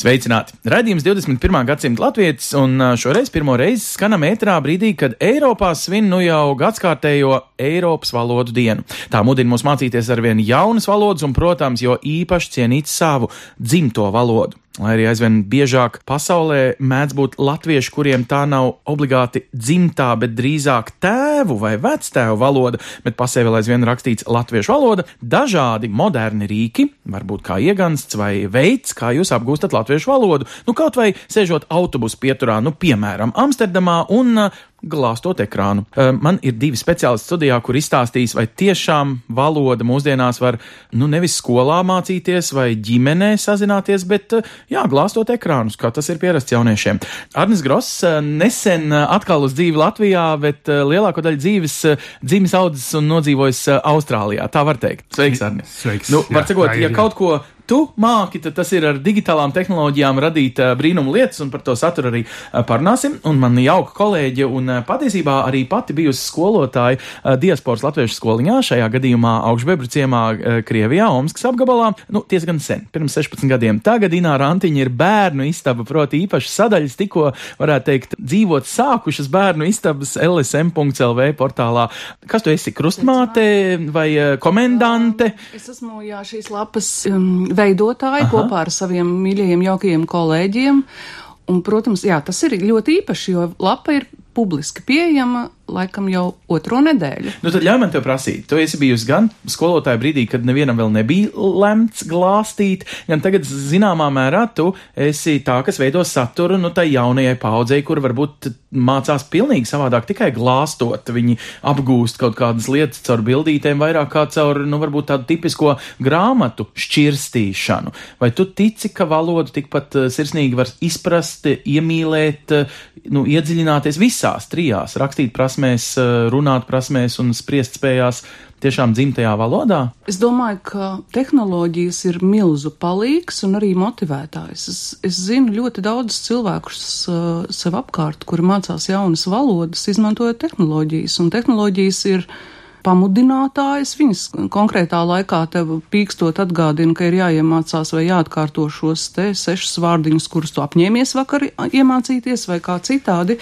Sveicināti! Radījums 21. gadsimta latvietis, un šoreiz pirmo reizi skanam ētrā brīdī, kad Eiropā svin nu jau gadskārtējo Eiropas valodu dienu. Tā mudina mūs mācīties ar vien jaunas valodas, un, protams, jo īpaši cienīt savu dzimto valodu. Lai arī aizvien biežāk pasaulē mēdz būt latvieši, kuriem tā nav obligāti dzimtā, bet drīzāk tēvu vai vectēvu valoda, bet pasē vēl aizvien rakstīts latviešu valoda, dažādi moderni rīki, varbūt kā iegansts vai veids, kā jūs apgūstat latviešu valodu, nu kaut vai sēžot autobusu pieturā, nu piemēram Amsterdamā un glāstot ekrānu. Man ir divi speciālisti studijā, kur izstāstīs, vai tiešām valoda mūsdienās var nu nevis skolā mācīties vai ģimenē sazināties, bet jā, glāstot ekrānus, kā tas ir pierasts jauniešiem. Arnis Gross nesen atkal uz dzīvi Latvijā, bet lielāko daļu dzīves dzimis, audzis un nodzīvojis Austrālijā. Tā var teikt. Sveiks, Arnis! Sveiks. Nu, var Jā, ir, ja jā. kaut ko tu māki, tad tas ir ar digitālām tehnoloģijām radīt uh, brīnumu lietas, un par to saturu arī uh, parunāsim. Un man jauka kolēģe, un uh, patiesībā arī pati bijusi skolotāja diasporas latviešu skoliņā, šajā gadījumā augšbebru ciemā Krievijā, Omskas apgabalā, nu, diezgan sen, pirms 16 gadiem. Tagad Ināra Antiņa ir bērnu istaba, proti īpašas sadaļas, tikko, varētu teikt, dzīvot sākušas bērnu istabas lsm.lv portālā. Kas tu esi, krustmāte vai komendante? Es esmu jā, šīs lapas um, veidotāja Aha. kopā ar saviem mīļajiem, jaukajiem kolēģiem. Un, protams, jā, tas ir ļoti īpaši, jo lapa ir publiski pieejama laikam jau otro nedēļu. Nu, tad ļauj man te prasīt. Tu esi bijusi gan skolotāja brīdī, kad nevienam vēl nebija lemts glāstīt, gan tagad zināmā mērā tu esi tā, kas veido saturu nu, tai jaunajai paudzei, kur varbūt mācās pilnīgi savādāk, tikai glāstot. Viņi apgūst kaut kādas lietas caur bildītēm, vairāk kā caur, nu, varbūt tādu tipisko grāmatu šķirstīšanu. Vai tu tici, ka valodu tikpat eh, sirsnīgi var izprast, iemīlēt, eh, nu, iedziļināties visās trijās rakstīt prasmēs? prasmēs, runāt prasmēs un spriest spējās tiešām dzimtajā valodā? Es domāju, ka tehnoloģijas ir milzu palīgs un arī motivētājs. Es, es zinu ļoti daudz cilvēkus uh, sev apkārt, kuri mācās jaunas valodas, izmantojot tehnoloģijas, un tehnoloģijas ir pamudinātājas. Viņas konkrētā laikā tev pīkstot atgādina, ka ir jāiemācās vai jāatkārto šos te sešus vārdiņus, kurus tu apņēmies vakar iemācīties vai kā citādi.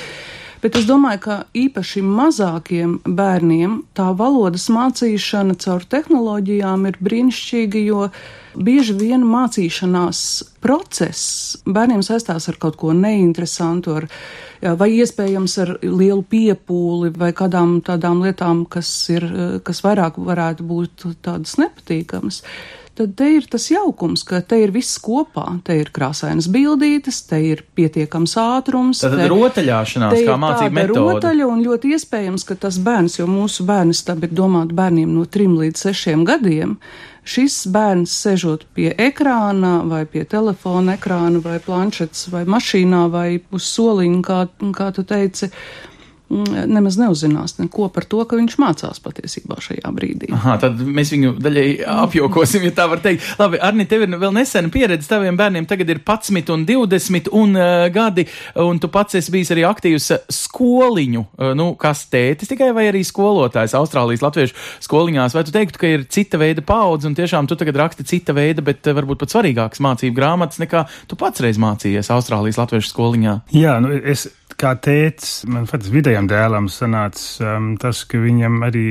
Bet es domāju, ka īpaši mazākiem bērniem tā valodas mācīšana caur tehnoloģijām ir brīnišķīga, jo bieži vien mācīšanās process bērniem saistās ar kaut ko neinteresantu, ar, vai iespējams ar lielu piepūli, vai kādām tādām lietām, kas, ir, kas vairāk varētu būt tādas nepatīkamas tad te ir tas jaukums, ka te ir viss kopā. Te ir krāsainas bildītes, te ir pietiekams ātrums. Tad rotaļāšanās, kā mācība metode. Rotaļa un ļoti iespējams, ka tas bērns, jo mūsu bērns tam ir domāt bērniem no 3 līdz 6 gadiem, šis bērns sežot pie ekrāna vai pie telefona ekrāna vai planšetes vai mašīnā vai uz soliņa, kā, kā tu teici, nemaz neuzzinās neko par to, ka viņš mācās patiesībā šajā brīdī. Aha, tad mēs viņu daļai apjokosim, ja tā var teikt. Labi, Arni, tev ir vēl nesena pieredze, taviem bērniem tagad ir 11 un 20 un, uh, gadi, un tu pats esi bijis arī aktīvs skoliņu, uh, nu, kas tētis tikai vai arī skolotājs Austrālijas latviešu skoliņās. Vai tu teiktu, ka ir cita veida paudze un tiešām tu tagad raksti cita veida, bet uh, varbūt pat svarīgākas mācību grāmatas nekā tu pats reiz mācījies Austrālijas latviešu skoliņā? Jā, nu, es kā tēts, man faktiski vidējam dēlam sanāca um, tas, ka viņam arī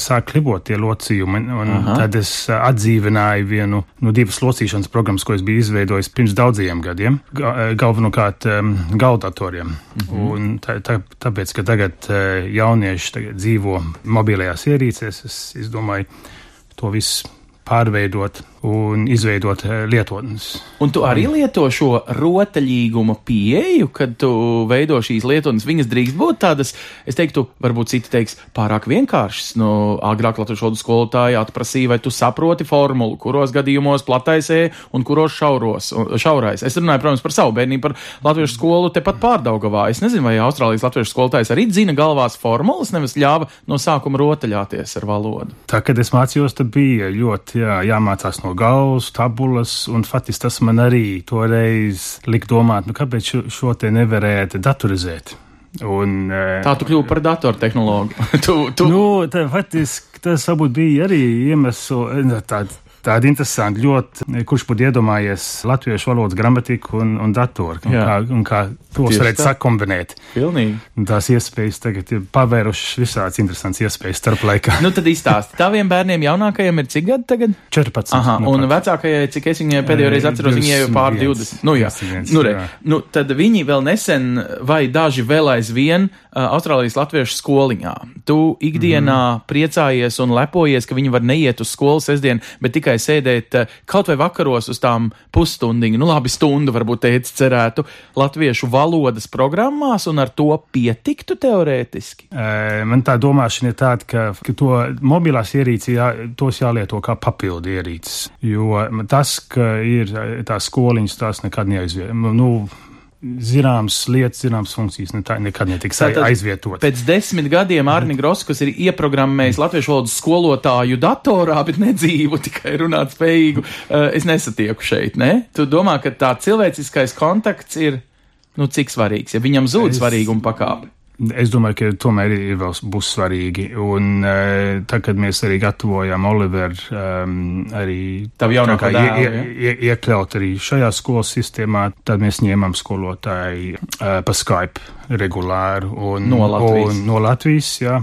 sāk klibot tie locījumi, un Aha. tad es uh, atdzīvināju vienu no divas locīšanas programmas, ko es biju izveidojis pirms daudziem gadiem, ga, galvenokārt um, galdatoriem. Mhm. Un tā, tā, tāpēc, ka tagad jaunieši tagad dzīvo mobilajās ierīcēs, es, es domāju, to visu pārveidot un izveidot eh, lietotnes. Un tu arī lieto šo rotaļīguma pieeju, kad tu veido šīs lietotnes. Viņas drīkst būt tādas, es teiktu, varbūt citi teiks, pārāk vienkāršas. Nu, agrāk latviešu valodas skolotāji atprasīja, vai tu saproti formulu, kuros gadījumos plataisē un kuros šauros, šaurais. Es runāju, protams, par savu bērnību, par latviešu skolu tepat pārdaugavā. Es nezinu, vai Austrālijas latviešu skolotājs arī zina galvās formulas, nevis ļāva no sākuma rotaļāties ar valodu. Tā, kad es mācījos, tad bija ļoti jā, jāmācās no galvas, tabulas, un faktiski tas man arī toreiz lika domāt, nu kāpēc šo, šo te nevarētu datorizēt. Un, tā tu kļūsi par datortehnologu. tu, tu... Nu, tā, faktiski tas varbūt bija arī iemesls, tāds Tāda interesanta, ļoti, kurš būtu iedomājies latviešu valodas gramatiku un, un datoru, un kā, un kā tos Tieši varētu tā. sakombinēt. Pilnīgi. Tās iespējas tagad ir pavērušas visādas interesantas iespējas starp laikā. nu tad izstāsti, taviem bērniem jaunākajiem ir cik gadi tagad? 14. Aha, nu, un pat. vecākajai, cik es viņai pēdējo reizi atceros, viņai jau pār 20. Nu jā, viens, nu, re, jā. nu tad viņi vēl nesen, vai daži vēl aizvien, uh, Austrālijas latviešu skoliņā. Tu ikdienā mm. priecājies un lepojies, ka viņi var neiet uz skolu sestdien, bet tikai tikai sēdēt eh, kaut vai vakaros uz tām pusstundiņu, nu labi, stundu varbūt teicis cerētu latviešu valodas programmās, un ar to pietiktu teorētiski? Man tā domāšana ir tāda, ka, ka to mobilās ierīces, jā, tos jālieto kā papildu ierīces, jo tas, ka ir tās skoliņas, tās nekad neaizviet. Nu, zināmas lietas, zināmas funkcijas ne tā, nekad netiks aizvietotas. Pēc desmit gadiem Arni Gross, kas ir ieprogrammējis latviešu valodas skolotāju datorā, bet nedzīvu, tikai runāt spējīgu, eh, es nesatieku šeit, ne? Tu domā, ka tā cilvēciskais kontakts ir, nu, cik svarīgs, ja viņam zūd es... svarīguma pakāpe? Es domāju, ka tomēr ir vēl būs svarīgi. Un uh, tad, kad mēs arī gatavojām Oliveru, um, arī tā jaunākā ie, ie, ie, iekļaut arī šajā skolas sistēmā, tad mēs ņēmām skolotāju uh, pa Skype regulāru un no Latvijas. Un, no Latvijas jā.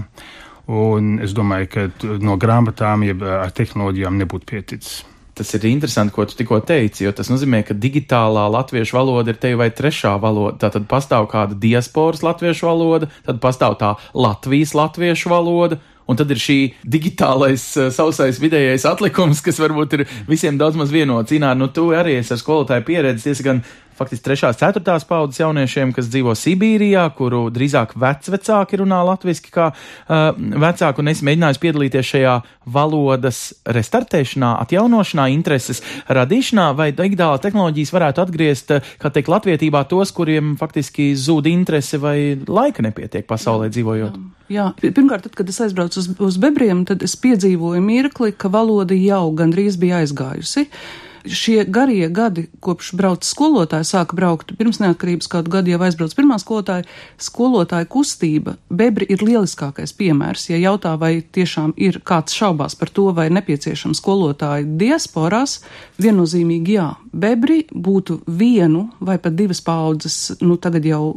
Un es domāju, ka no grāmatām, jeb ar tehnoloģijām nebūtu pieticis tas ir interesanti, ko tu tikko teici, jo tas nozīmē, ka digitālā latviešu valoda ir te vai trešā valoda. Tā tad pastāv kāda diasporas latviešu valoda, tad pastāv tā Latvijas latviešu valoda. Un tad ir šī digitālais, uh, sausais vidējais atlikums, kas varbūt ir visiem daudz maz vienots. Inār, nu tu arī esi ar skolotāju pieredzi diezgan faktiski trešās, ceturtās paudzes jauniešiem, kas dzīvo Sibīrijā, kuru drīzāk vecvecāki runā latviešu kā uh, vecāki, un es mēģināju piedalīties šajā valodas restartēšanā, atjaunošanā, intereses radīšanā, vai digitālā tehnoloģijas varētu atgriezt, uh, kā teikt, latvietībā tos, kuriem faktiski zūd interese vai laika nepietiek pasaulē dzīvojot. Jā, pirmkārt, tad, kad es aizbraucu uz, uz bebriem, tad es piedzīvoju mirkli, ka valoda jau gandrīz bija aizgājusi. Uh, šie garie gadi, kopš brauc skolotāji, sāka braukt pirms neatkarības kādu gadu jau aizbrauc pirmā skolotāja, skolotāja kustība, bebri ir lieliskākais piemērs. Ja jautā, vai tiešām ir kāds šaubās par to, vai nepieciešams skolotāji diasporās, viennozīmīgi jā. Bebri būtu vienu vai pat divas paudzes, nu tagad jau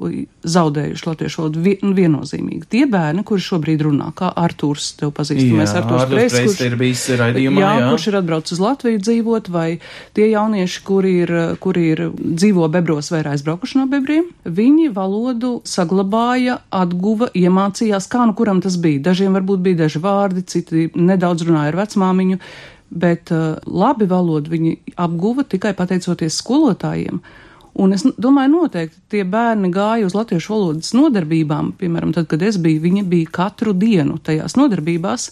zaudējuši latviešu valodu nu, viennozīmīgi. Tie bērni, kuri šobrīd runā, kā Artūrs, tev pazīstamais Artūrs Preis, kurš ir bijis raidījumā, jā, jā. kurš ir atbraucis uz Latviju dzīvot, vai tie jaunieši, kuri ir, kuri ir dzīvo bebros vai ir aizbraukuši no bebriem, viņi valodu saglabāja, atguva, iemācījās, kā nu kuram tas bija. Dažiem varbūt bija daži vārdi, citi nedaudz runāja ar vecmāmiņu, bet uh, labi valodu viņi apguva tikai pateicoties skolotājiem. Un es domāju, noteikti tie bērni gāja uz latviešu valodas nodarbībām, piemēram, tad, kad es biju, viņi bija katru dienu tajās nodarbībās.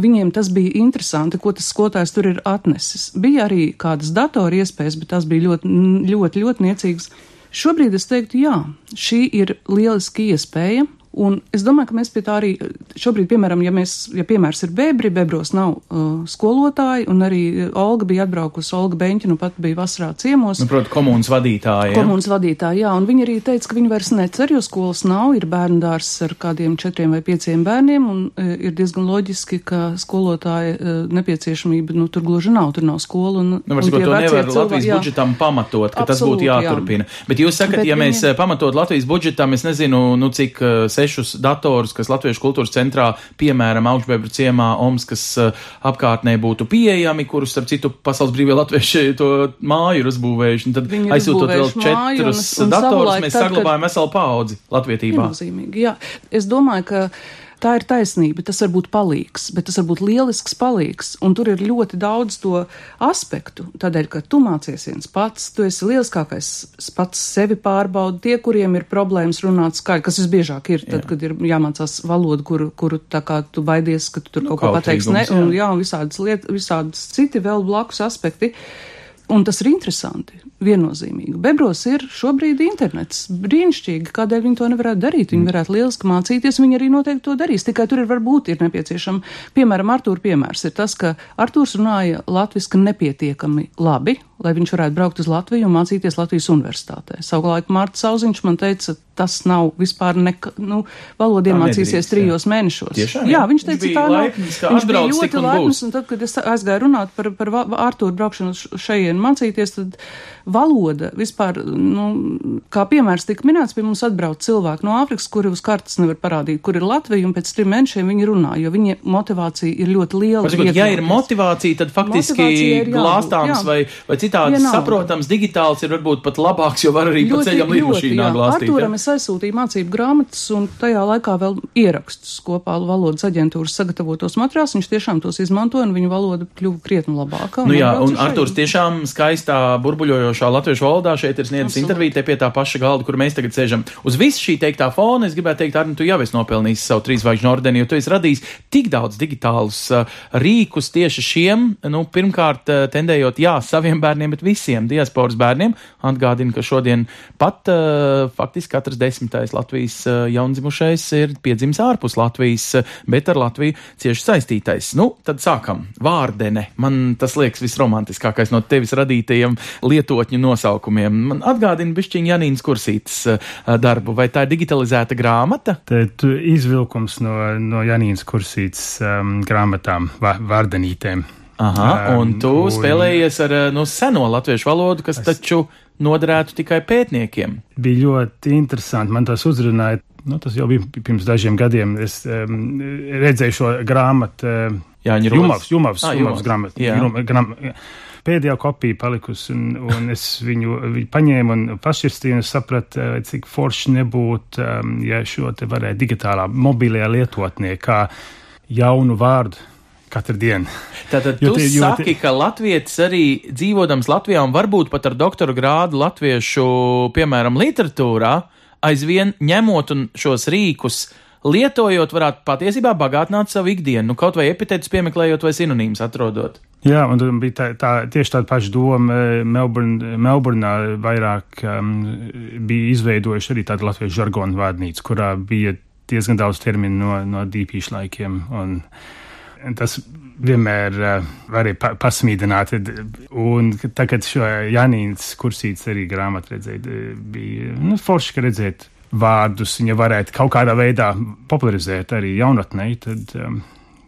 Viņiem tas bija interesanti, ko tas skolotājs tur ir atnesis. Bija arī kādas datora iespējas, bet tās bija ļoti, ļoti, ļoti niecīgas. Šobrīd es teiktu, jā, šī ir lieliski iespēja Un es domāju, ka mēs pie tā arī šobrīd, piemēram, ja, mēs, ja piemērs ir bebri, bebros nav uh, skolotāji, un arī Olga bija atbraukusi, Olga Beņķa, nu pat bija vasarā ciemos. Nu, protams, komunas vadītāja. Komunas vadītāja, jā, un viņa arī teica, ka viņa vairs necer, jo skolas nav, ir bērnu dārs ar kādiem četriem vai pieciem bērniem, un uh, ir diezgan loģiski, ka skolotāja uh, nepieciešamība, nu, tur gluži nav, tur nav skola. Un, nu, un to nevar Latvijas jā, budžetam pamatot, ka Absolūti, tas būtu jāturpina. Jā. Bet jūs sakat, Bet ja viņi... mēs pamatot Latvijas budžetam, es nezinu, nu, cik uh, sešus datorus, kas Latviešu kultūras centrā, piemēram, augšbebra ciemā, Omskas uh, apkārtnē būtu pieejami, kurus, starp citu, pasaules brīvie latvieši to māju ir uzbūvējuši. Tad aizsūtot vēl četrus datorus, mēs saglabājam veselu paudzi latvietībā. Jā. Es domāju, ka tā ir taisnība. Tas var būt palīgs, bet tas var būt lielisks palīgs. Un tur ir ļoti daudz to aspektu. Tādēļ, ka tu mācies viens pats, tu esi lieliskākais pats sevi pārbaudi. Tie, kuriem ir problēmas runāt skaļi, kas visbiežāk ir, tad, jā. kad ir jāmācās valoda, kuru, kuru tā kā tu baidies, ka tu tur nu, kaut ko pateiksi, ne, un jā, un visādas lietas, visādas citi vēl blakus aspekti. Un tas ir interesanti viennozīmīgi. Bebros ir šobrīd internets. Brīnišķīgi, kādēļ viņi to nevarētu darīt. Viņi mm. varētu lieliski mācīties, viņi arī noteikti to darīs. Tikai tur ir varbūt ir nepieciešama, piemēram, Artūra piemērs ir tas, ka Artūrs runāja latviski nepietiekami labi, lai viņš varētu braukt uz Latviju un mācīties Latvijas universitātē. Savulaik Mārta Sauziņš man teica, tas nav vispār neka, nu, valoda iemācīsies trijos jā. mēnešos. Tiešām, jā, viņš teica, viņš tā nav. Laipnis, viņš bija ļoti laipns, un tad, kad es aizgāju runāt par, par Artūru braukšanu šeit mācīties, tad valoda vispār, nu, kā piemērs tika minēts, pie mums atbrauc cilvēki no Āfrikas, kuri uz kartas nevar parādīt, kur ir Latvija, un pēc trim mēnešiem viņi runā, jo viņa motivācija ir ļoti liela. Pasakot, ja ir motivācija, tad faktiski glāstāms vai, vai citādi Vienalga. saprotams digitāls ir varbūt pat labāks, jo var arī ļoti, pa ceļam līdmašīnā glāstīt. Artūram es aizsūtīju mācību grāmatas un tajā laikā vēl ierakstus kopā valodas aģentūras sagatavotos materiālus. Viņš tiešām tos izmantoja un viņa valoda kļuva krietni labāka. Nu jā, un Artūrs tiešām skaistā burbuļojošā latviešu valodā šeit ir sniedzis interviju te pie tā paša galda, kur mēs tagad sēžam. Uz visu šī teiktā fona es gribētu teikt, Arni, tu jau esi nopelnījis savu trīsvaigžņu ordeni, jo tu esi radījis tik daudz digitālus uh, rīkus tieši šiem, nu, pirmkārt, uh, tendējot, jā, saviem bērniem, bet visiem diasporas bērniem. Atgādinu, ka šodien pat uh, faktiski katrs desmitais Latvijas jaundzimušais ir piedzimis ārpus Latvijas, bet ar Latviju cieši saistītais. Nu, tad sākam. Vārdene. Man tas liekas visromantiskākais no tevis radītajiem lietotņu nosaukumiem. Man atgādina bišķiņa Janīnas kursītes uh, darbu. Vai tā ir digitalizēta grāmata? Ir izvilkums no, no Janīnas kursītes um, grāmatām, vārdenītēm. Aha, un tu um, spēlējies ar nu, seno latviešu valodu, kas es... taču noderētu tikai pētniekiem. Bija ļoti interesanti. Man tas uzrunāja. Nu, tas jau bija pirms dažiem gadiem. Es um, redzēju šo grāmatu. Uh, Jā, viņa ir Jumavs, Jumavs, ah, Jumavs grāmata. Pēdējā kopija palikusi, un, un es viņu, viņu paņēmu un pašķirstīju, un sapratu, eh, cik forši nebūtu, um, ja šo te varētu digitālā mobilajā lietotnē kā jaunu vārdu katru dienu. Tātad tu tie, saki, tie... ka latvietis arī dzīvodams Latvijā un varbūt pat ar doktora grādu latviešu, piemēram, literatūrā, aizvien ņemot šos rīkus, lietojot, varētu patiesībā bagātināt savu ikdienu, nu, kaut vai epitētus piemeklējot vai sinonīmus atrodot. Jā, un bija tā, tā, tieši tāda paša doma. Melburn, Melburnā vairāk um, bija izveidojuši arī tādu latviešu žargonu vārnīcu, kurā bija diezgan daudz terminu no, no dīpīšu laikiem. Un, tas vienmēr uh, varēja pa, pasmīdināt. Un tagad šo Janīnas kursītes arī grāmatu redzēt, bija nu, forši, ka redzēt vārdus, viņa varētu kaut kādā veidā popularizēt arī jaunatnē. Tad, um,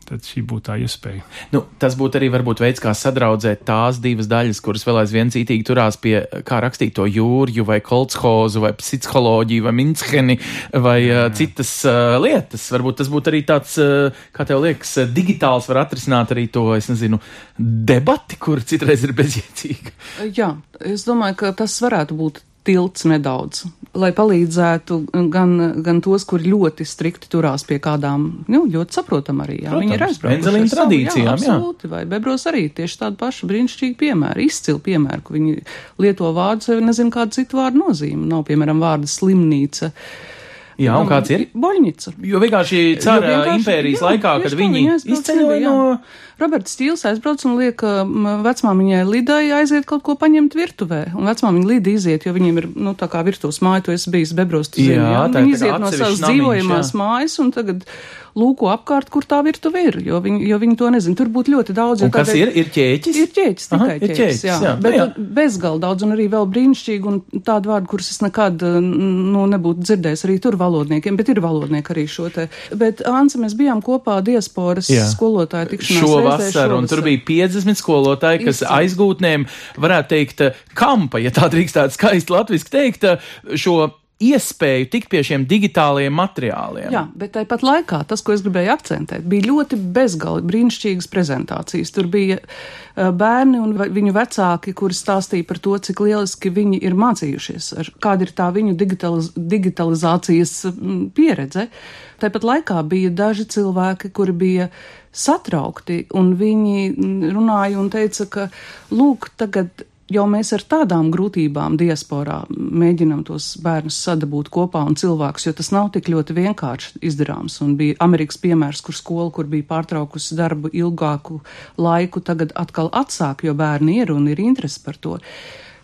tad šī būtu tā iespēja. Nu, tas būtu arī varbūt veids, kā sadraudzēt tās divas daļas, kuras vēl aizvien cītīgi turās pie, kā rakstīt to jūrju, vai koltshozu, vai psiholoģiju, vai minskeni, vai jā, jā. Uh, citas uh, lietas. Varbūt tas būtu arī tāds, uh, kā tev liekas, uh, digitāls var atrisināt arī to, es nezinu, debati, kur citreiz ir bezjēdzīga. Jā, es domāju, ka tas varētu būt tilts nedaudz, lai palīdzētu gan, gan tos, kuri ļoti strikti turās pie kādām, nu, ļoti saprotam arī, jā, Protams, viņi ir aizbraukuši ar tradīcijām, jā, absolūti, jā. vai Bebros arī tieši tādu pašu brīnišķīgu piemēru, izcilu piemēru, ka viņi lieto vārdus, vai nezinu kādu citu vārdu nozīmi, nav, piemēram, vārda slimnīca. Jā, un kāds ir? Boļņica. Jo vienkārši cara impērijas jā, laikā, kad viņi izceļoja no. Roberts Stīls aizbrauc un liek vecmāmiņai Lidai aiziet kaut ko paņemt virtuvē. Un vecmāmiņa Lida iziet, jo viņiem ir, nu, tā kā virtuves māja, tu esi bijis bebros, tu zini, jā, jā? Viņi iziet no savas dzīvojamās mājas un tagad lūko apkārt, kur tā virtuve ir, jo viņi, jo viņi to nezina. Tur būtu ļoti daudz. Un kas ir? Ir ķēķis? Ir ķēķis, tikai Aha, ķēķis, ķēķis, jā. jā. Bet jā. bezgal daudz un arī vēl brīnišķīgi un tādu vārdu, kurus es nekad, nu, nebūtu dzirdējis arī tur valodniekiem, bet ir valodnieki arī šo te. Bet, Ansa, mēs bijām kopā diasporas jā. skolotāju tikšanās. Šo vasaru, un tur bija 50 skolotāji, kas Izcim. aizgūtnēm, varētu teikt, kampa, ja tā drīkstētu skaisti latviski teikt, šo iespēju tikt pie šiem digitālajiem materiāliem. Jā, bet tāpat laikā tas, ko es gribēju akcentēt, bija ļoti bezgalīgi brīnišķīgas prezentācijas. Tur bija uh, bērni un viņu vecāki, kuri stāstīja par to, cik lieliski viņi ir mācījušies, kāda ir tā viņu digitaliz digitalizācijas pieredze. Tāpat laikā bija daži cilvēki, kuri bija satraukti, un viņi runāja un teica, ka, lūk, tagad jau mēs ar tādām grūtībām diasporā mēģinam tos bērnus sadabūt kopā un cilvēkus, jo tas nav tik ļoti vienkārši izdarāms. Un bija Amerikas piemērs, kur skola, kur bija pārtraukusi darbu ilgāku laiku, tagad atkal atsāk, jo bērni ir un ir interesi par to.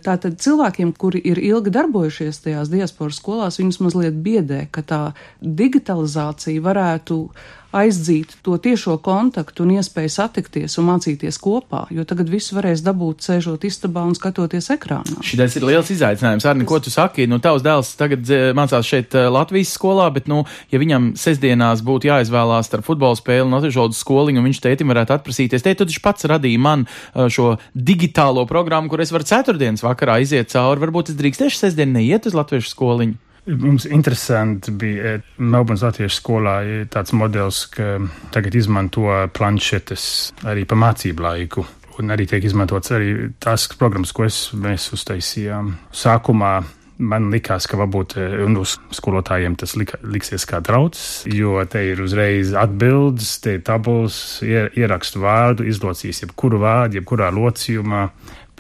Tātad cilvēkiem, kuri ir ilgi darbojušies tajās diasporas skolās, viņus mazliet biedē, ka tā digitalizācija varētu aizdzīt to tiešo kontaktu un iespēju satikties un mācīties kopā, jo tagad viss varēs dabūt sēžot istabā un skatoties ekrānā. Šis ir liels izaicinājums. Arni, ko tu saki? Nu, tavs dēls tagad eh, mācās šeit eh, Latvijas skolā, bet, nu, ja viņam sestdienās būtu jāizvēlās starp futbola spēli un atvežodu skoliņu, un viņš tētim varētu atprasīties, tēt, tu taču pats radīja man eh, šo digitālo programmu, kur es varu ceturtdienas vakarā iziet cauri. Varbūt es drīkstēšu sestdien neiet uz latviešu skoliņu. Mums interesanti bija eh, Melburnas Latviešu skolā tāds modelis, ka tagad izmanto planšetes arī pa mācību laiku. Un arī tiek izmantots arī tās programmas, ko es, mēs uztaisījām. Sākumā man likās, ka varbūt eh, uz skolotājiem tas lika, liksies kā drauds, jo te ir uzreiz atbildes, te ir tabulas, ierakstu vārdu, izlocīs jebkuru vārdu, jebkurā locījumā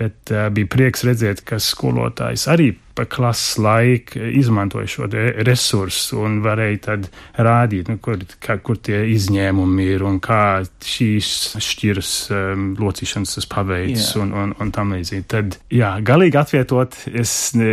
bet uh, bija prieks redzēt, ka skolotājs arī pa klases laiku izmantoja šo resursu un varēja tad rādīt, nu, kur, kā, kur tie izņēmumi ir un kā šīs šķiras um, locīšanas tas paveids yeah. un, un, un tam līdzīgi. Tad, jā, galīgi atvietot es ne,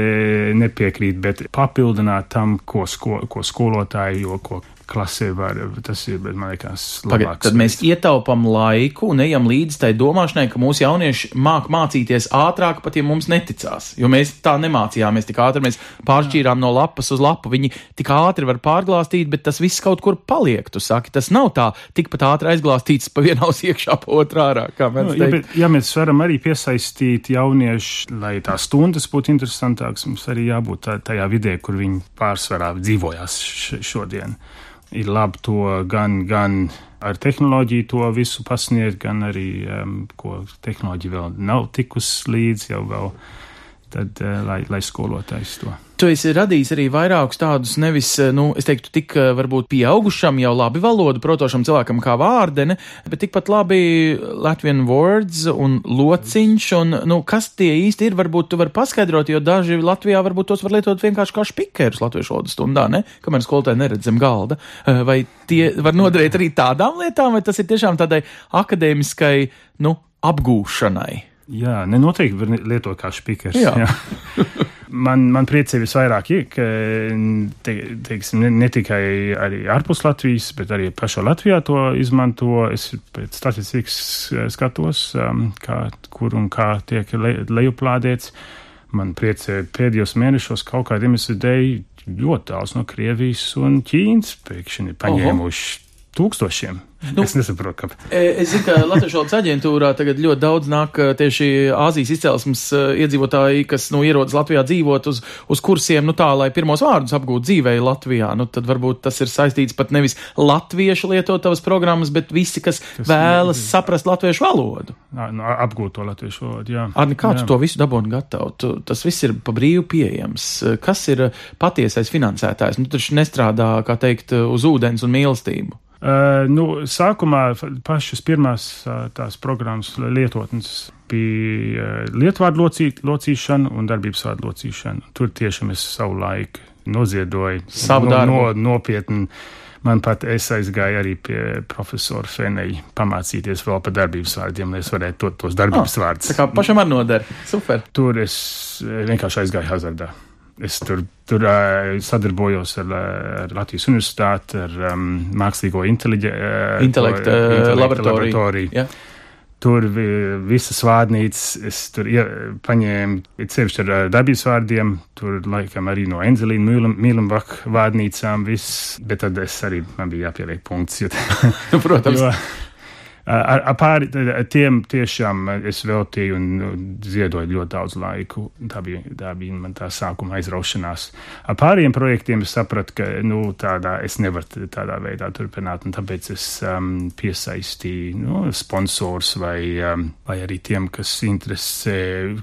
nepiekrītu, bet papildināt tam, ko, sko, ko skolotāji, jo, ko klasē var, tas ir, man liekas, labāks. Tad mēs ietaupam laiku un ejam līdz tai domāšanai, ka mūsu jaunieši māk mācīties ātrāk, pat ja mums neticās. Jo mēs tā nemācījāmies tik ātri, mēs pāršķīrām no lapas uz lapu. Viņi tik ātri var pārglāstīt, bet tas viss kaut kur paliek. Tu saki, tas nav tā tikpat ātri aizglāstīts pa vienu ausu iekšā, pa otru ārā. Nu, ja, bet, ja mēs varam arī piesaistīt jauniešu, lai tās stundas būtu interesantākas, mums arī jābūt tajā vidē, kur viņi pārsvarā dzīvojās šodien ir labi to gan, gan ar tehnoloģiju to visu pasniegt, gan arī, um, ko tehnoloģija vēl nav tikus līdz jau vēl, tad, uh, lai, lai skolotājs to. Tu esi radījis arī vairākus tādus, nevis, eh, nu, es teiktu, tik eh, varbūt pieaugušam, jau labi valodu protošam cilvēkam kā vārdene, bet tikpat labi Latvian words un lociņš, un, nu, kas tie īsti ir, varbūt tu vari paskaidrot, jo daži Latvijā varbūt tos var lietot vienkārši kā špikerus latviešu valodas stundā, ne? Kamēr skolotāji neredz zem galda. Eh, vai tie var noderēt arī tādām lietām, vai tas ir tiešām tādai akadēmiskai, nu, apgūšanai? Jā, nenoteikti var lietot kā špikers. Jā. jā. Man, man priecē visvairāk, ir, ka te, teiksim, ne, ne tikai arī ārpus Latvijas, bet arī pašā Latvijā to izmanto. Es pēc statistikas skatos, um, kā, kur un kā tiek le, lejuplādēts. Man priecē pēdējos mēnešos kaut kādā iemesla dēļ ļoti tāls no Krievijas un Ķīnas pēkšņi paņēmuši Oho tūkstošiem. Nu, es nesaprotu, kāpēc. E, es zinu, ka Latvijas valsts aģentūrā tagad ļoti daudz nāk e, tieši Āzijas izcelsmes e, iedzīvotāji, kas nu, ierodas Latvijā dzīvot uz, uz kursiem, nu tā, lai pirmos vārdus apgūtu dzīvē Latvijā. Nu, tad varbūt tas ir saistīts pat nevis latviešu lietotavas programmas, bet visi, kas, kas vēlas ne, saprast latviešu valodu. Nā, nu, apgūt to latviešu valodu, jā. Arni, kā jā. tu to visu dabūni gatavu? Tu, tas viss ir pa brīvu pieejams. Kas ir patiesais finansētājs? Nu, taču nestrādā, kā teikt, uz ūdens un mīlestību. Uh, nu, sākumā pašas pirmās uh, tās programmas lietotnes bija uh, lietvārdu locī, locīšana un darbības vārdu locīšana. Tur tiešām es savu laiku noziedoju. Savu no, darbu. No, nopietni. Man pat es aizgāju arī pie profesora Feneja pamācīties vēl par darbības vārdiem, lai es varētu to, tos darbības oh, vārdus. Tā kā pašam ar noder. Super. Tur es vienkārši aizgāju hazardā. Es tur, tur uh, sadarbojos ar, ar Latvijas Universitāti, ar um, Mākslīgo inteliģe, uh, intelektu uh, laboratoriju. laboratoriju. Yeah. Tur visas vārnīcas, es tur ie, paņēmu sevišķi ar dabības vārdiem, tur laikam arī no Enzelīna Mīlenbach vārnīcām viss, bet tad es arī, man bija jāpieliek punkts. Jo, nu, Protams. Jo, Ar, ar pāri tiem tiešām es veltīju un nu, ziedoju ļoti daudz laiku. Tā bija, tā bija man tā sākuma aizraušanās. Ar pāriem projektiem es sapratu, ka nu, tādā es nevaru tādā veidā turpināt, un tāpēc es um, piesaistīju nu, sponsors vai, um, vai arī tiem, kas interesē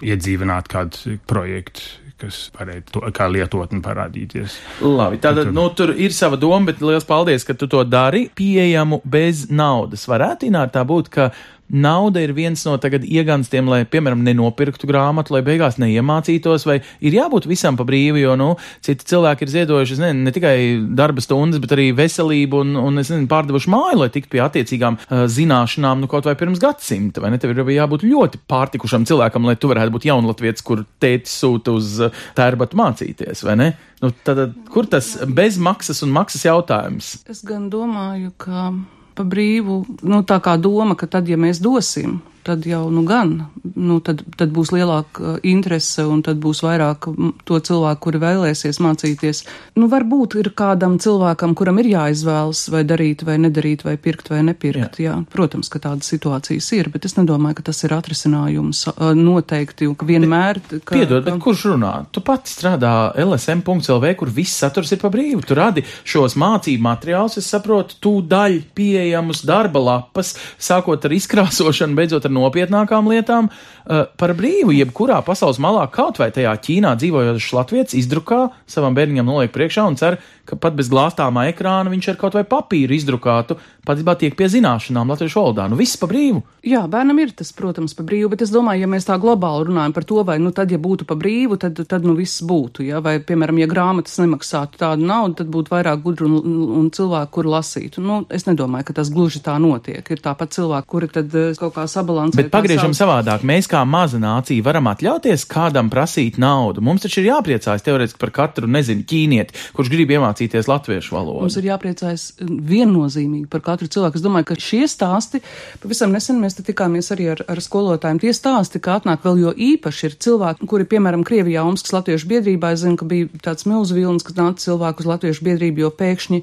iedzīvināt kādu projektu kas varētu to, kā lietotni parādīties. Labi, tātad, nu, tur ir sava doma, bet liels paldies, ka tu to dari pieejamu bez naudas. Varētu ināt tā būt, ka nauda ir viens no tagad ieganstiem, lai, piemēram, nenopirktu grāmatu, lai beigās neiemācītos, vai ir jābūt visam pa brīvu, jo, nu, citi cilvēki ir ziedojuši, ne, ne tikai darba stundas, bet arī veselību un, un es nezinu, pārdevuši māju, lai tiktu pie attiecīgām uh, zināšanām, nu, kaut vai pirms gadsimta, vai ne? Tev ir jābūt ļoti pārtikušam cilvēkam, lai tu varētu būt jaunatvietis, kur tētis sūta uz tērbatu mācīties, vai ne? Nu, tad, kur tas bezmaksas un maksas jautājums? Es gan domāju, ka pa brīvu, nu, tā kā doma, ka tad, ja mēs dosim, tad jau nu gan, nu, tad, tad būs lielāka uh, interese un tad būs vairāk to cilvēku, kuri vēlēsies mācīties. Nu, varbūt ir kādam cilvēkam, kuram ir jāizvēlas vai darīt vai nedarīt vai pirkt vai nepirkt. Jā. Jā, protams, ka tādas situācijas ir, bet es nedomāju, ka tas ir atrisinājums uh, noteikti, ka vienmēr. Ka, Piedod, bet kurš runā? Tu pati strādā lsm.lv, kur viss saturs ir pa brīvu. Tu radi šos mācību materiālus, es saprotu, tūdaļ pieejamus darba lapas, sākot ar izkrāsošanu, beidzot ar nopietnākām lietām par brīvu, jebkurā pasaules malā, kaut vai tajā Ķīnā dzīvojošs latviečs izdrukā savam bērniņam noliek priekšā un cer, ka pat bez glāstāmā ekrāna viņš ar kaut vai papīru izdrukātu, patiesībā tiek pie zināšanām latviešu valodā. Nu, viss pa brīvu. Jā, bērnam ir tas, protams, pa brīvu, bet es domāju, ja mēs tā globāli runājam par to, vai, nu, tad, ja būtu pa brīvu, tad, tad, nu, viss būtu, ja, vai, piemēram, ja grāmatas nemaksātu tādu naudu, tad būtu vairāk gudru un, un cilvēku, kur lasītu. Nu, es nedomāju, ka tas gluži tā notiek. Ir tāpat cilvēki, kuri tad eh, kaut kā sabalansē. Bet pagriežam savādāk. Mēs kā maza nācija varam atļauties kādam prasīt naudu. Mums taču ir jāpriecājas teorētiski par katru, nezinu, ķīnieti, kurš grib iemācīties latviešu valodu. Mums ir jāpriecājas viennozīmīgi par katru cilvēku. Es domāju, ka šie stāsti, pavisam nesen mēs tikāmies arī ar, ar skolotājiem, tie stāsti, ka atnāk vēl jo īpaši ir cilvēki, kuri, piemēram, Krievijā Omskas latviešu biedrībā, es zinu, ka bija tāds milzu vilnis, kad nāca cilvēku uz latviešu biedrību, jo pēkšņi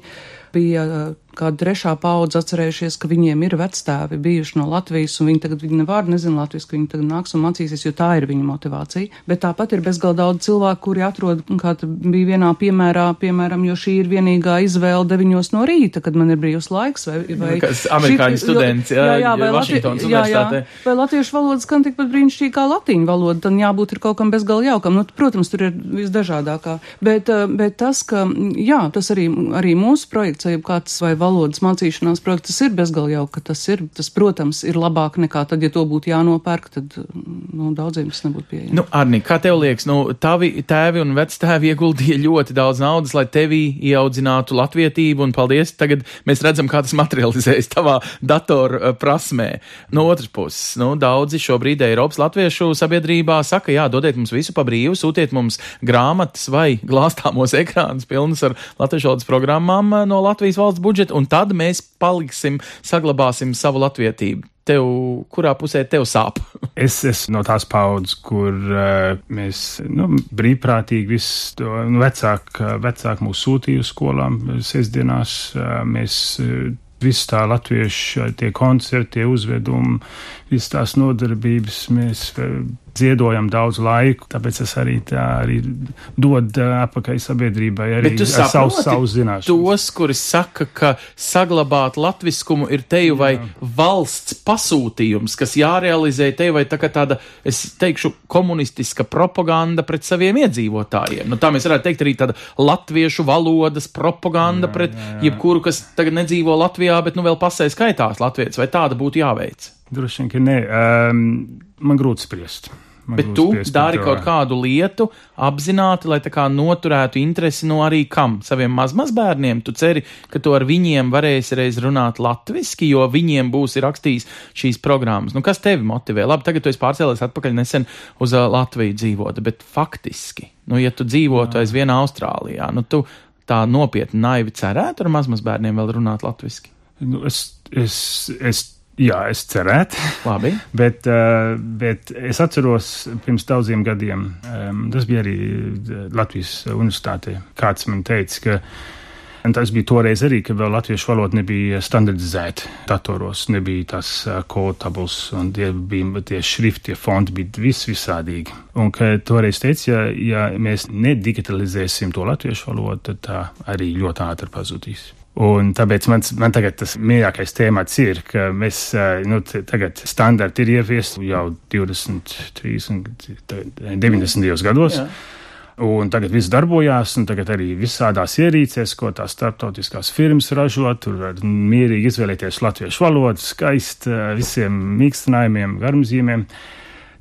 bija kāda trešā paudze atcerējušies, ka viņiem ir vectēvi bijuši no Latvijas, un viņi tagad viņi nevārdu nezina latviešu, ka viņi tagad nāks un mācīsies, jo tā ir viņa motivācija. Bet tāpat ir bezgalīgi daudz cilvēku, kuri atrod, kā bija vienā piemērā, piemēram, jo šī ir vienīgā izvēle deviņos no rīta, kad man ir brīvs laiks, vai, vai Kas amerikāņu šī, students, jā, jā, jā, vai, Vašingtons jā, jā, vai latviešu valoda skan tikpat brīnišķīgi kā latīņu valoda, tad jābūt ir kaut kam bezgalīgi jaukam. Nu, protams, tur ir visdažādākā. Bet, eh, bet tas, ka, jā, tas arī, arī mūsu projekts, vai kāds vai valodas mācīšanās projekts, tas ir bezgalīgi jauki, ka tas ir, tas, protams, ir labāk nekā tad, ja to būtu jānopērk, tad, nu, daudziem tas nebūtu pieejams. Nu, Arni, kā tev liekas, nu, tavi tēvi un vectēvi ieguldīja ļoti daudz naudas, lai tevī ieaudzinātu latvietību, un paldies, tagad mēs redzam, kā tas materializējas tavā datoru uh, prasmē. No otras puses, nu, daudzi šobrīd Eiropas latviešu sabiedrībā saka, jā, dodiet mums visu pa brīvu, sūtiet mums grāmatas vai glāstāmos ekrānus pilnus ar latviešu valodas programmām uh, no Latvijas valsts budžeta, un tad mēs paliksim, saglabāsim savu latvietību. Tev, kurā pusē tev sāp? es esmu no tās paudzes, kur uh, mēs nu, brīvprātīgi visu to nu, vecāku vecāk mūs sūtīja uz skolām sestdienās. Uh, mēs uh, visu tā latviešu tie koncerti, tie uzvedumi, visas tās nodarbības mēs ziedojam daudz laiku, tāpēc es arī tā arī dod atpakaļ sabiedrībai arī savu, savu zināšanu. Tos, kuri saka, ka saglabāt latviskumu ir teju vai Jā. valsts pasūtījums, kas jārealizē teju vai tā kā tāda, es teikšu, komunistiska propaganda pret saviem iedzīvotājiem. Nu, tā mēs varētu teikt arī tāda latviešu valodas propaganda jā, pret jā, jā. jebkuru, kas tagad nedzīvo Latvijā, bet nu vēl pasē skaitās latvietis, vai tāda būtu jāveic? Droši vien, ka nē. Um, man grūti spriest. Man Bet tu dari kaut kādu lietu apzināti, lai tā kā noturētu interesi no arī kam? Saviem mazmazbērniem. Tu ceri, ka tu ar viņiem varēsi reiz runāt latviski, jo viņiem būs rakstījis šīs programmas. Nu, kas tevi motivē? Labi, tagad tu esi pārcēlies atpakaļ nesen uz Latviju dzīvot, bet faktiski, nu, ja tu dzīvotu aizvien Austrālijā, nu, tu tā nopietni naivi cerētu ar mazmazbērniem vēl runāt latviski? Nu, es, es, es Jā, es cerētu. Labi. bet, uh, bet es atceros pirms daudziem gadiem, tas bija arī Latvijas universitātē. Kāds man teica, ka Un tas bija toreiz arī, kad vēl latviešu valoda nebija standardizēta datoros, nebija tas kotabuls un tie bija tie šrifti, tie fonti bija vis visādīgi. Un ka toreiz teica, ja, ja mēs nedigitalizēsim to latviešu valodu, tad tā arī ļoti ātri pazudīs. Un tāpēc mans, man tagad tas mīļākais tēmats ir, ka mēs nu, tagad standarti ir ieviesti jau 20, 30, 90. gados. Jā. Un tagad viss darbojās, un tagad arī visādās ierīcēs, ko tās starptautiskās firmas ražo. Tur var mierīgi izvēlēties latviešu valodu, skaisti visiem mīkstinājumiem, garumzīmēm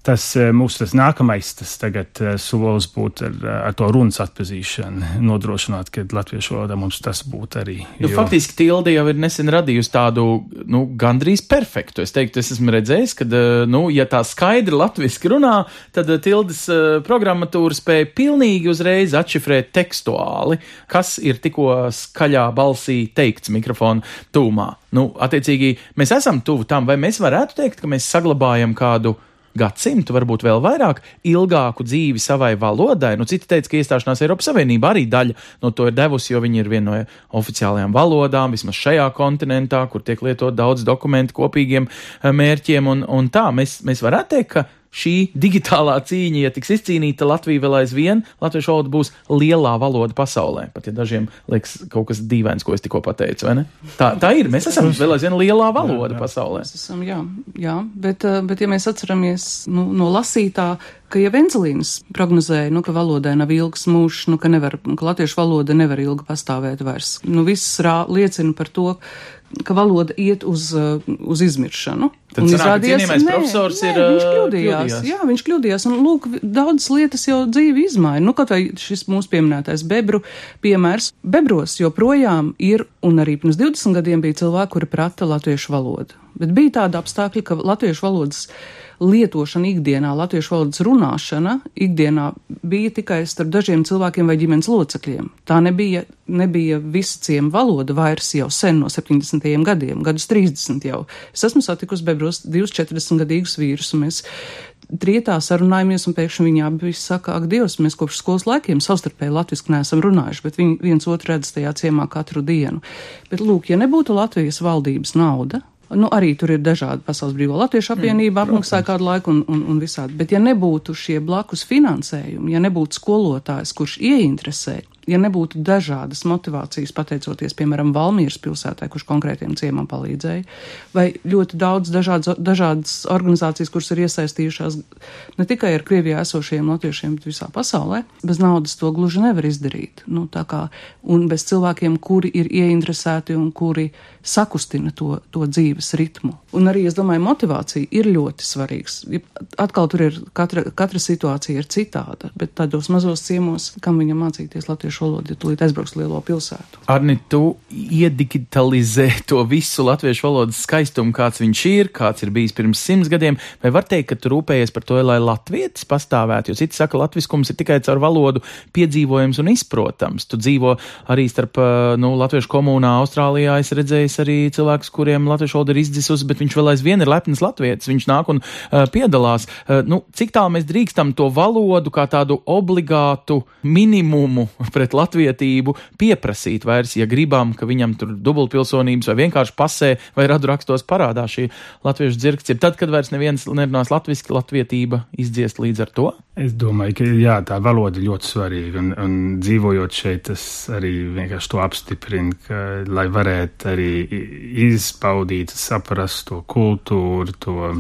tas eh, mūsu tas nākamais tas tagad eh, solis būtu ar, eh, ar to runas atpazīšanu, nodrošināt, ka latviešu valodā mums tas būtu arī. Nu, jo... Faktiski Tilde jau ir nesen radījusi tādu nu, gandrīz perfektu. Es teiktu, es esmu redzējis, ka, nu, ja tā skaidri latviski runā, tad Tildes programmatūra spēja pilnīgi uzreiz atšifrēt tekstuāli, kas ir tikko skaļā balsī teikts mikrofonu tūmā. Nu, attiecīgi, mēs esam tuvu tam, vai mēs varētu teikt, ka mēs saglabājam kādu gadsimtu, varbūt vēl vairāk, ilgāku dzīvi savai valodai. Nu, citi teica, ka iestāšanās Eiropas Savienībā arī daļa no to ir devusi, jo viņi ir viena no oficiālajām valodām, vismaz šajā kontinentā, kur tiek lietot daudz dokumentu kopīgiem eh, mērķiem. Un, un tā mēs, mēs varētu teikt, ka šī digitālā cīņa, ja tiks izcīnīta, Latvija vēl aizvien, latviešu valoda būs lielā valoda pasaulē. Pat ja dažiem liekas kaut kas dīvains, ko es tikko pateicu, vai ne? Tā, tā ir. Mēs esam vēl aizvien lielā valoda jā, jā. pasaulē. Mēs esam, jā, jā, bet, eh, bet ja mēs atceramies nu, no lasītā, ka ja Venzelīns prognozēja, nu, ka valodai nav ilgs mūžs, nu, ka, nevar, ka latviešu valoda nevar ilgi pastāvēt vairs, nu, viss rā, liecina par to, ka valoda iet uz, uh, uz izmiršanu. Tad un izrādījās, ka profesors nē, ir. Viņš uh, kļūdījās. kļūdījās. Jā, viņš kļūdījās. Un lūk, daudzas lietas jau dzīvi izmaina. Nu, kaut vai šis mūsu pieminētais bebru piemērs. Bebros joprojām ir, un arī pirms 20 gadiem bija cilvēki, kuri prata latviešu valodu. Bet bija tāda apstākļa, ka latviešu valodas lietošana ikdienā, latviešu valodas runāšana ikdienā bija tikai starp dažiem cilvēkiem vai ģimenes locekļiem. Tā nebija, nebija visciem valoda vairs jau sen no 70. gadiem, gadus 30 jau. Es esmu satikusi bebros divus 40 gadīgus vīrus, un mēs trietā sarunājamies, un pēkšņi viņi abi saka, ak, Dievs, mēs kopš skolas laikiem savstarpēji latviski neesam runājuši, bet viņi viens otru redz tajā ciemā katru dienu. Bet, lūk, ja nebūtu Latvijas valdības nauda, Nu, arī tur ir dažādi Pasaules brīvā latviešu apvienība, mm, apmaksāja kādu laiku un, un, un visādi. Bet ja nebūtu šie blakus finansējumi, ja nebūtu skolotājs, kurš ieinteresē, ja nebūtu dažādas motivācijas, pateicoties, piemēram, Valmīras pilsētai, kurš konkrētiem ciemam palīdzēja, vai ļoti daudz dažādas, dažādas organizācijas, kuras ir iesaistījušās ne tikai ar Krievijā esošiem latviešiem, bet visā pasaulē, bez naudas to gluži nevar izdarīt. Nu, kā, un bez cilvēkiem, kuri ir ieinteresēti un kuri sakustina to, to dzīves ritmu. Un arī, es domāju, motivācija ir ļoti svarīgs. Atkal tur ir katra, katra situācija ir citāda, bet tādos mazos ciemos, kam viņam mācīties latviešu valodu, ja tūlīt aizbrauks lielo pilsētu. Arni, tu iedigitalizē to visu latviešu valodas skaistumu, kāds viņš ir, kāds ir bijis pirms simts gadiem, vai var teikt, ka tu rūpējies par to, lai latvietis pastāvētu, jo citi saka, latviskums ir tikai caur valodu piedzīvojams un izprotams. Tu dzīvo arī starp, nu, latviešu komunā Austrālijā, es redzēju arī cilvēkus, kuriem latviešu valoda ir izdzisusi, bet viņš vēl aizvien ir lepns latvietis, viņš nāk un uh, piedalās. Uh, nu, cik tālu mēs drīkstam to valodu kā tādu obligātu minimumu pret latvietību pieprasīt vairs, ja gribam, ka viņam tur dubultpilsonības vai vienkārši pasē vai radu rakstos parādās šī latviešu dzirksts. Ir tad, kad vairs neviens nerunās latviski, latvietība izdziest līdz ar to? Es domāju, ka jā, tā valoda ļoti svarīga, un, un dzīvojot šeit, tas arī vienkārši to apstiprina, ka, lai varētu arī izpaudīt, saprast to kultūru, to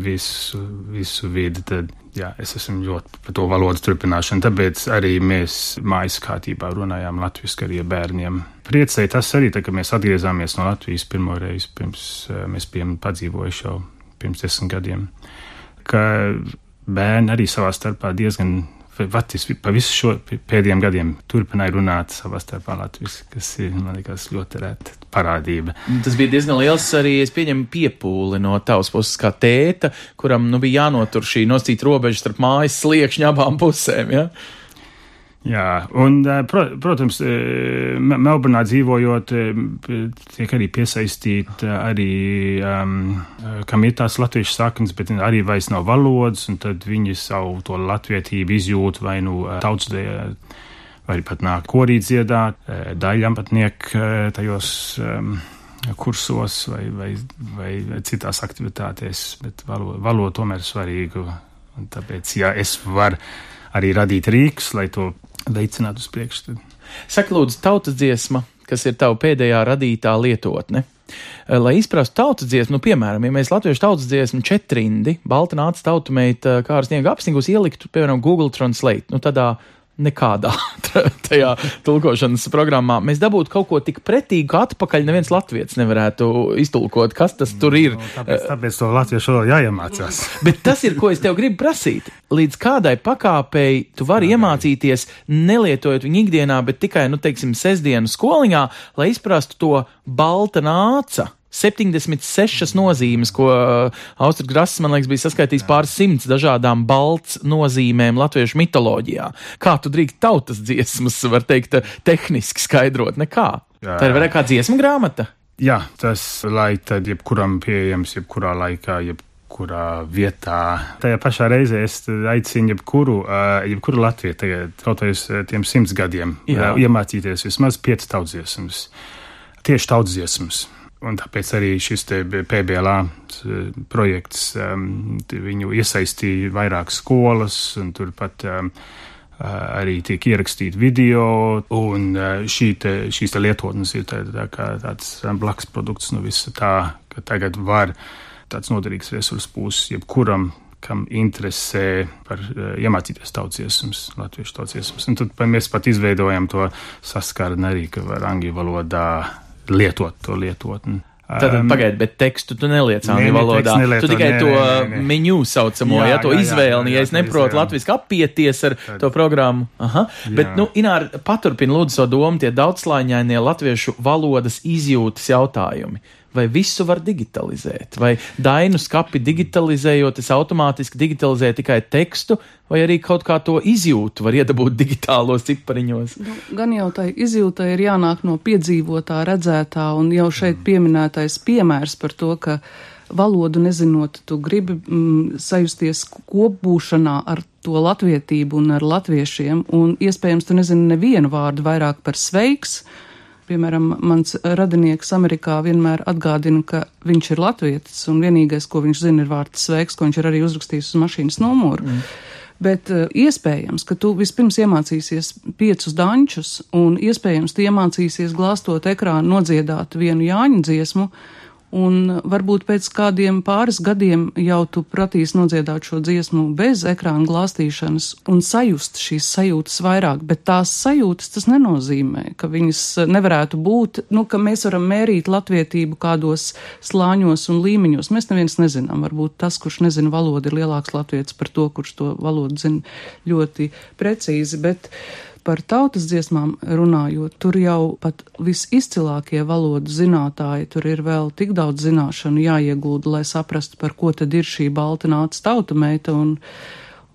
visu, visu vidi, tad jā, es esmu ļoti par to valodas turpināšanu. Tāpēc arī mēs mājas kārtībā runājām latviešu arī bērniem. Priecēja tas arī, tā, ka mēs atgriezāmies no Latvijas pirmo reizi, pirms eh, mēs bijām padzīvojuši jau pirms desmit gadiem. Ka bērni arī savā starpā diezgan Vatis pa visu šo pēdējiem gadiem turpināja runāt savā starpā latviešu, kas ir, man liekas, ļoti reta parādība. Tas bija diezgan liels arī, es pieņemu, piepūli no tavas puses kā tēta, kuram, nu, bija jānotur šī noscīt robeža starp mājas sliekšņa abām pusēm, ja? Jā, un, eh, pro, protams, eh, Melburnā dzīvojot, eh, tiek arī piesaistīti arī, um, kam ir tās latviešu saknes, bet arī vairs nav valodas, un tad viņi savu to latvietību izjūt vai nu tautsdē vai pat nāk korīt dziedāt, daļam pat niek tajos um, kursos vai, vai, vai citās aktivitātēs, bet valoda, valoda tomēr ir svarīga. Tāpēc, ja es varu arī radīt rīkus, lai to veicinātu uz priekšu. Saka, lūdzu, tautas dziesma, kas ir tava pēdējā radītā lietotne. Lai izprastu tautas dziesmu, nu, piemēram, ja mēs latviešu tautas dziesmu četrindi, balta nāca tautumeita kārs sniega apsniegus ieliktu, piemēram, Google Translate, nu tādā nekādā tajā tulkošanas programmā. Mēs dabūtu kaut ko tik pretīgu, ka atpakaļ neviens latviečs nevarētu iztulkot, kas tas tur ir. No, tāpēc, tāpēc to latviešu vēl jāiemācās. Bet tas ir, ko es tev gribu prasīt. Līdz kādai pakāpei tu vari iemācīties, nelietojot viņu ikdienā, bet tikai, nu, teiksim, sestdienu skoliņā, lai izprastu to balta nāca 76 nozīmes, ko uh, Austrijas Grass, man liekas, bija saskaitījis pāris simts dažādām balts nozīmēm latviešu mitoloģijā. Kā tu drīkst tautas dziesmas, var teikt, tehniski skaidrot? Nekā. Jā, jā. Tā ir vairāk kā dziesmu grāmata. Jā, tas, lai tad jebkuram pieejams, jebkurā laikā, jeb kurā vietā. Tajā pašā reizē es aicinu jebkuru, jebkuru Latviju, tagad, kaut vai uz tiem simts gadiem, Jā. iemācīties vismaz piecas tautsdziesmas. Tieši tautsdziesmas. Un tāpēc arī šis PBLA projekts, um, viņu iesaistīja vairākas skolas, un turpat um, arī tiek ierakstīti video, un šī te, šīs te lietotnes ir tā, tā kā tāds blakus produkts no visa tā, ka tagad var tāds noderīgs resurss būs jebkuram, kam interesē par uh, iemācīties tautsdziesmas, latviešu tautsdziesmas. Un tad mēs pat izveidojam to saskarni arī, ka var angļu valodā lietot to lietotni. Tad um, pagaidi, bet tekstu tu neliec angļu valodā. Nelieto, tu tikai nē, to nē, nē. menu saucamo, jā, ja to izvēli, ja es neprotu latviski apieties ar Tad. to programmu. Aha. Jā. Bet, nu, Inār, paturpina lūdzu savu domu tie daudzslāņainie latviešu valodas izjūtas jautājumi vai visu var digitalizēt, vai dainu skapi digitalizējot, es automātiski digitalizēju tikai tekstu, vai arī kaut kā to izjūtu var iedabūt digitālos cipariņos. Nu, gan jau tai izjūtai ir jānāk no piedzīvotā, redzētā, un jau šeit pieminētais piemērs par to, ka valodu nezinot, tu gribi mm, sajusties kopbūšanā ar to latvietību un ar latviešiem, un iespējams tu nezini nevienu vārdu vairāk par sveiks, Piemēram, mans radinieks Amerikā vienmēr atgādina, ka viņš ir latvietis, un vienīgais, ko viņš zina, ir vārds sveiks, ko viņš ir arī uzrakstījis uz mašīnas numuru. Mm. Bet uh, iespējams, ka tu vispirms iemācīsies piecus dančus, un iespējams, tu iemācīsies glāstot ekrānu nodziedāt vienu Jāņu dziesmu, uh, Un varbūt pēc kādiem pāris gadiem jau tu pratīsi nodziedāt šo dziesmu bez ekrāna glāstīšanas un sajust šīs sajūtas vairāk, bet tās sajūtas tas nenozīmē, ka viņas nevarētu būt, nu, ka mēs varam mērīt latvietību kādos slāņos un līmeņos. Mēs neviens nezinām, varbūt tas, kurš nezina valodu, ir lielāks latvietis par to, kurš to valodu zina ļoti precīzi, bet Par tautas dziesmām runājot, tur jau pat visizcilākie valodu zinātāji, tur ir vēl tik daudz zināšanu jāiegūda, lai saprastu, par ko tad ir šī balta nāca tauta meita un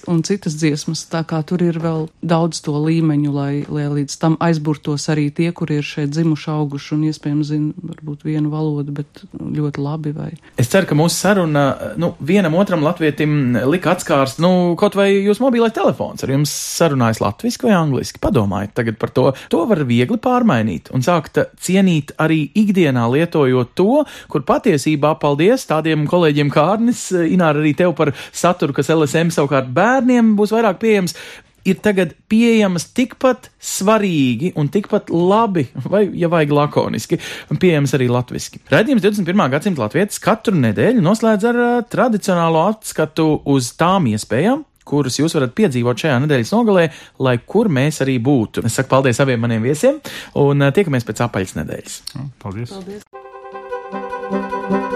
un citas dziesmas. Tā kā tur ir vēl daudz to līmeņu, lai, lai līdz tam aizburtos arī tie, kuri ir šeit dzimuši, auguši un iespējams zina varbūt vienu valodu, bet ļoti labi. Vai. Es ceru, ka mūsu saruna nu, vienam otram latvietim lika atskārst, nu, kaut vai jūs mobilais telefons ar jums sarunājas latviski vai angliski. Padomājiet tagad par to. To var viegli pārmainīt un sākt cienīt arī ikdienā lietojot to, kur patiesībā paldies tādiem kolēģiem kā Arnis, Ināra arī tev par saturu, kas LSM savukārt bērnu bērniem būs vairāk pieejams, ir tagad pieejamas tikpat svarīgi un tikpat labi, vai, ja vajag lakoniski, un pieejamas arī latviski. Radījums 21. gadsimta latvietis katru nedēļu noslēdz ar uh, tradicionālo atskatu uz tām iespējām, kuras jūs varat piedzīvot šajā nedēļas nogalē, lai kur mēs arī būtu. Es saku paldies abiem maniem viesiem un tiekamies pēc apaļas nedēļas. Paldies! paldies.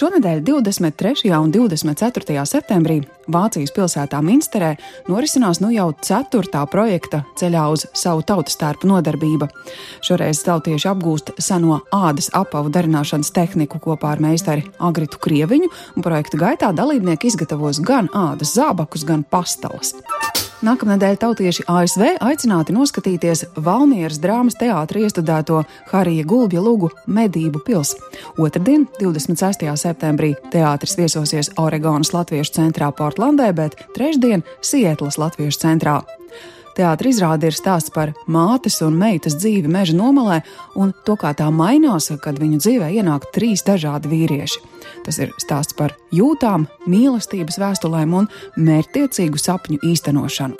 Šonadēļ, 23. un 24. septembrī, Vācijas pilsētā Minsterē norisinās nu jau ceturtā projekta ceļā uz savu tautas tērpu nodarbība. Šoreiz tautieši apgūst seno ādas apavu darināšanas tehniku kopā ar meistari Agritu Krieviņu, un projekta gaitā dalībnieki izgatavos gan ādas zābakus, gan pastalas. Nākamnedēļ tautieši ASV aicināti noskatīties Valmieras drāmas teātra iestudēto Harija Gulbja lugu Medību pils. Otradien, 26. septembrī, teātris viesosies Oregonas Latviešu centrā Portlandē, bet trešdien Sietlas Latviešu centrā. Teātris izrāde ir stāsts par mātes un meitas dzīvi meža nomalē un to, kā tā mainās, kad viņu dzīvē ienāk trīs dažādi vīrieši. Tas ir stāsts par jūtām, mīlestības vēstulēm un mērķtiecīgu sapņu īstenošanu.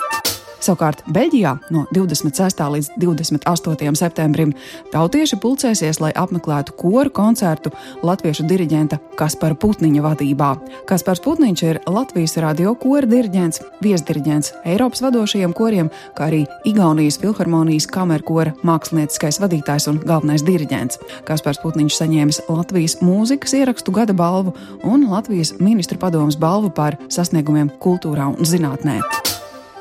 Savukārt Beļģijā no 26. līdz 28. septembrim tautieši pulcēsies, lai apmeklētu koru koncertu latviešu diriģenta Kaspara Putniņa vadībā. Kaspars Putniņš ir Latvijas radio kora diriģents, viesdiriģents Eiropas vadošajiem koriem, kā arī Igaunijas filharmonijas kamerkora mākslinieckais vadītājs un galvenais diriģents. Kaspars Putniņš saņēmis Latvijas mūzikas ierakstu gada balvu un Latvijas ministru padomus balvu par sasniegumiem kultūrā un zinātnē.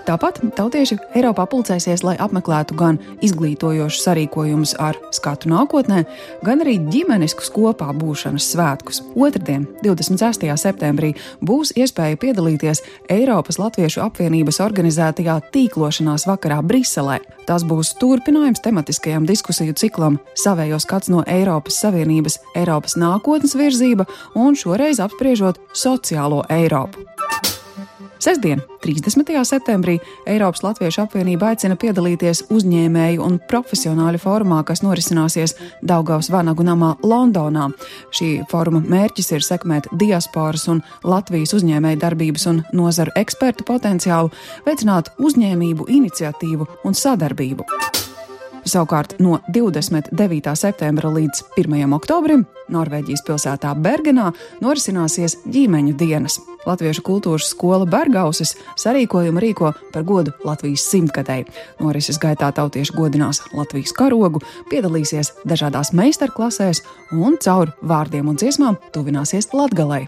Tāpat tautieši Eiropā pulcēsies, lai apmeklētu gan izglītojošus sarīkojumus ar skatu nākotnē, gan arī ģimeniskus kopā būšanas svētkus. Otradien, 26. septembrī, būs iespēja piedalīties Eiropas Latviešu apvienības organizētajā tīklošanās vakarā Briselē. Tas būs turpinājums tematiskajam diskusiju ciklam Savējos skats no Eiropas Savienības, Eiropas nākotnes virzība un šoreiz apspriežot sociālo Eiropu. Sestdien, 30. septembrī, Eiropas Latviešu apvienība aicina piedalīties uzņēmēju un profesionāļu formā, kas norisināsies Daugavas Vanagu namā Londonā. Šī foruma mērķis ir sekmēt diasporas un Latvijas uzņēmēju darbības un nozaru ekspertu potenciālu, veicināt uzņēmību, iniciatīvu un sadarbību. Savukārt no 29. septembra līdz 1. oktobrim Norvēģijas pilsētā Bergenā norisināsies ģimeņu dienas. Latviešu kultūras skola Bergausis sarīkojumu rīko par godu Latvijas simtgadēji. Norises gaitā tautieši godinās Latvijas karogu, piedalīsies dažādās meistarklasēs un caur vārdiem un dziesmām tuvināsies Latgalei.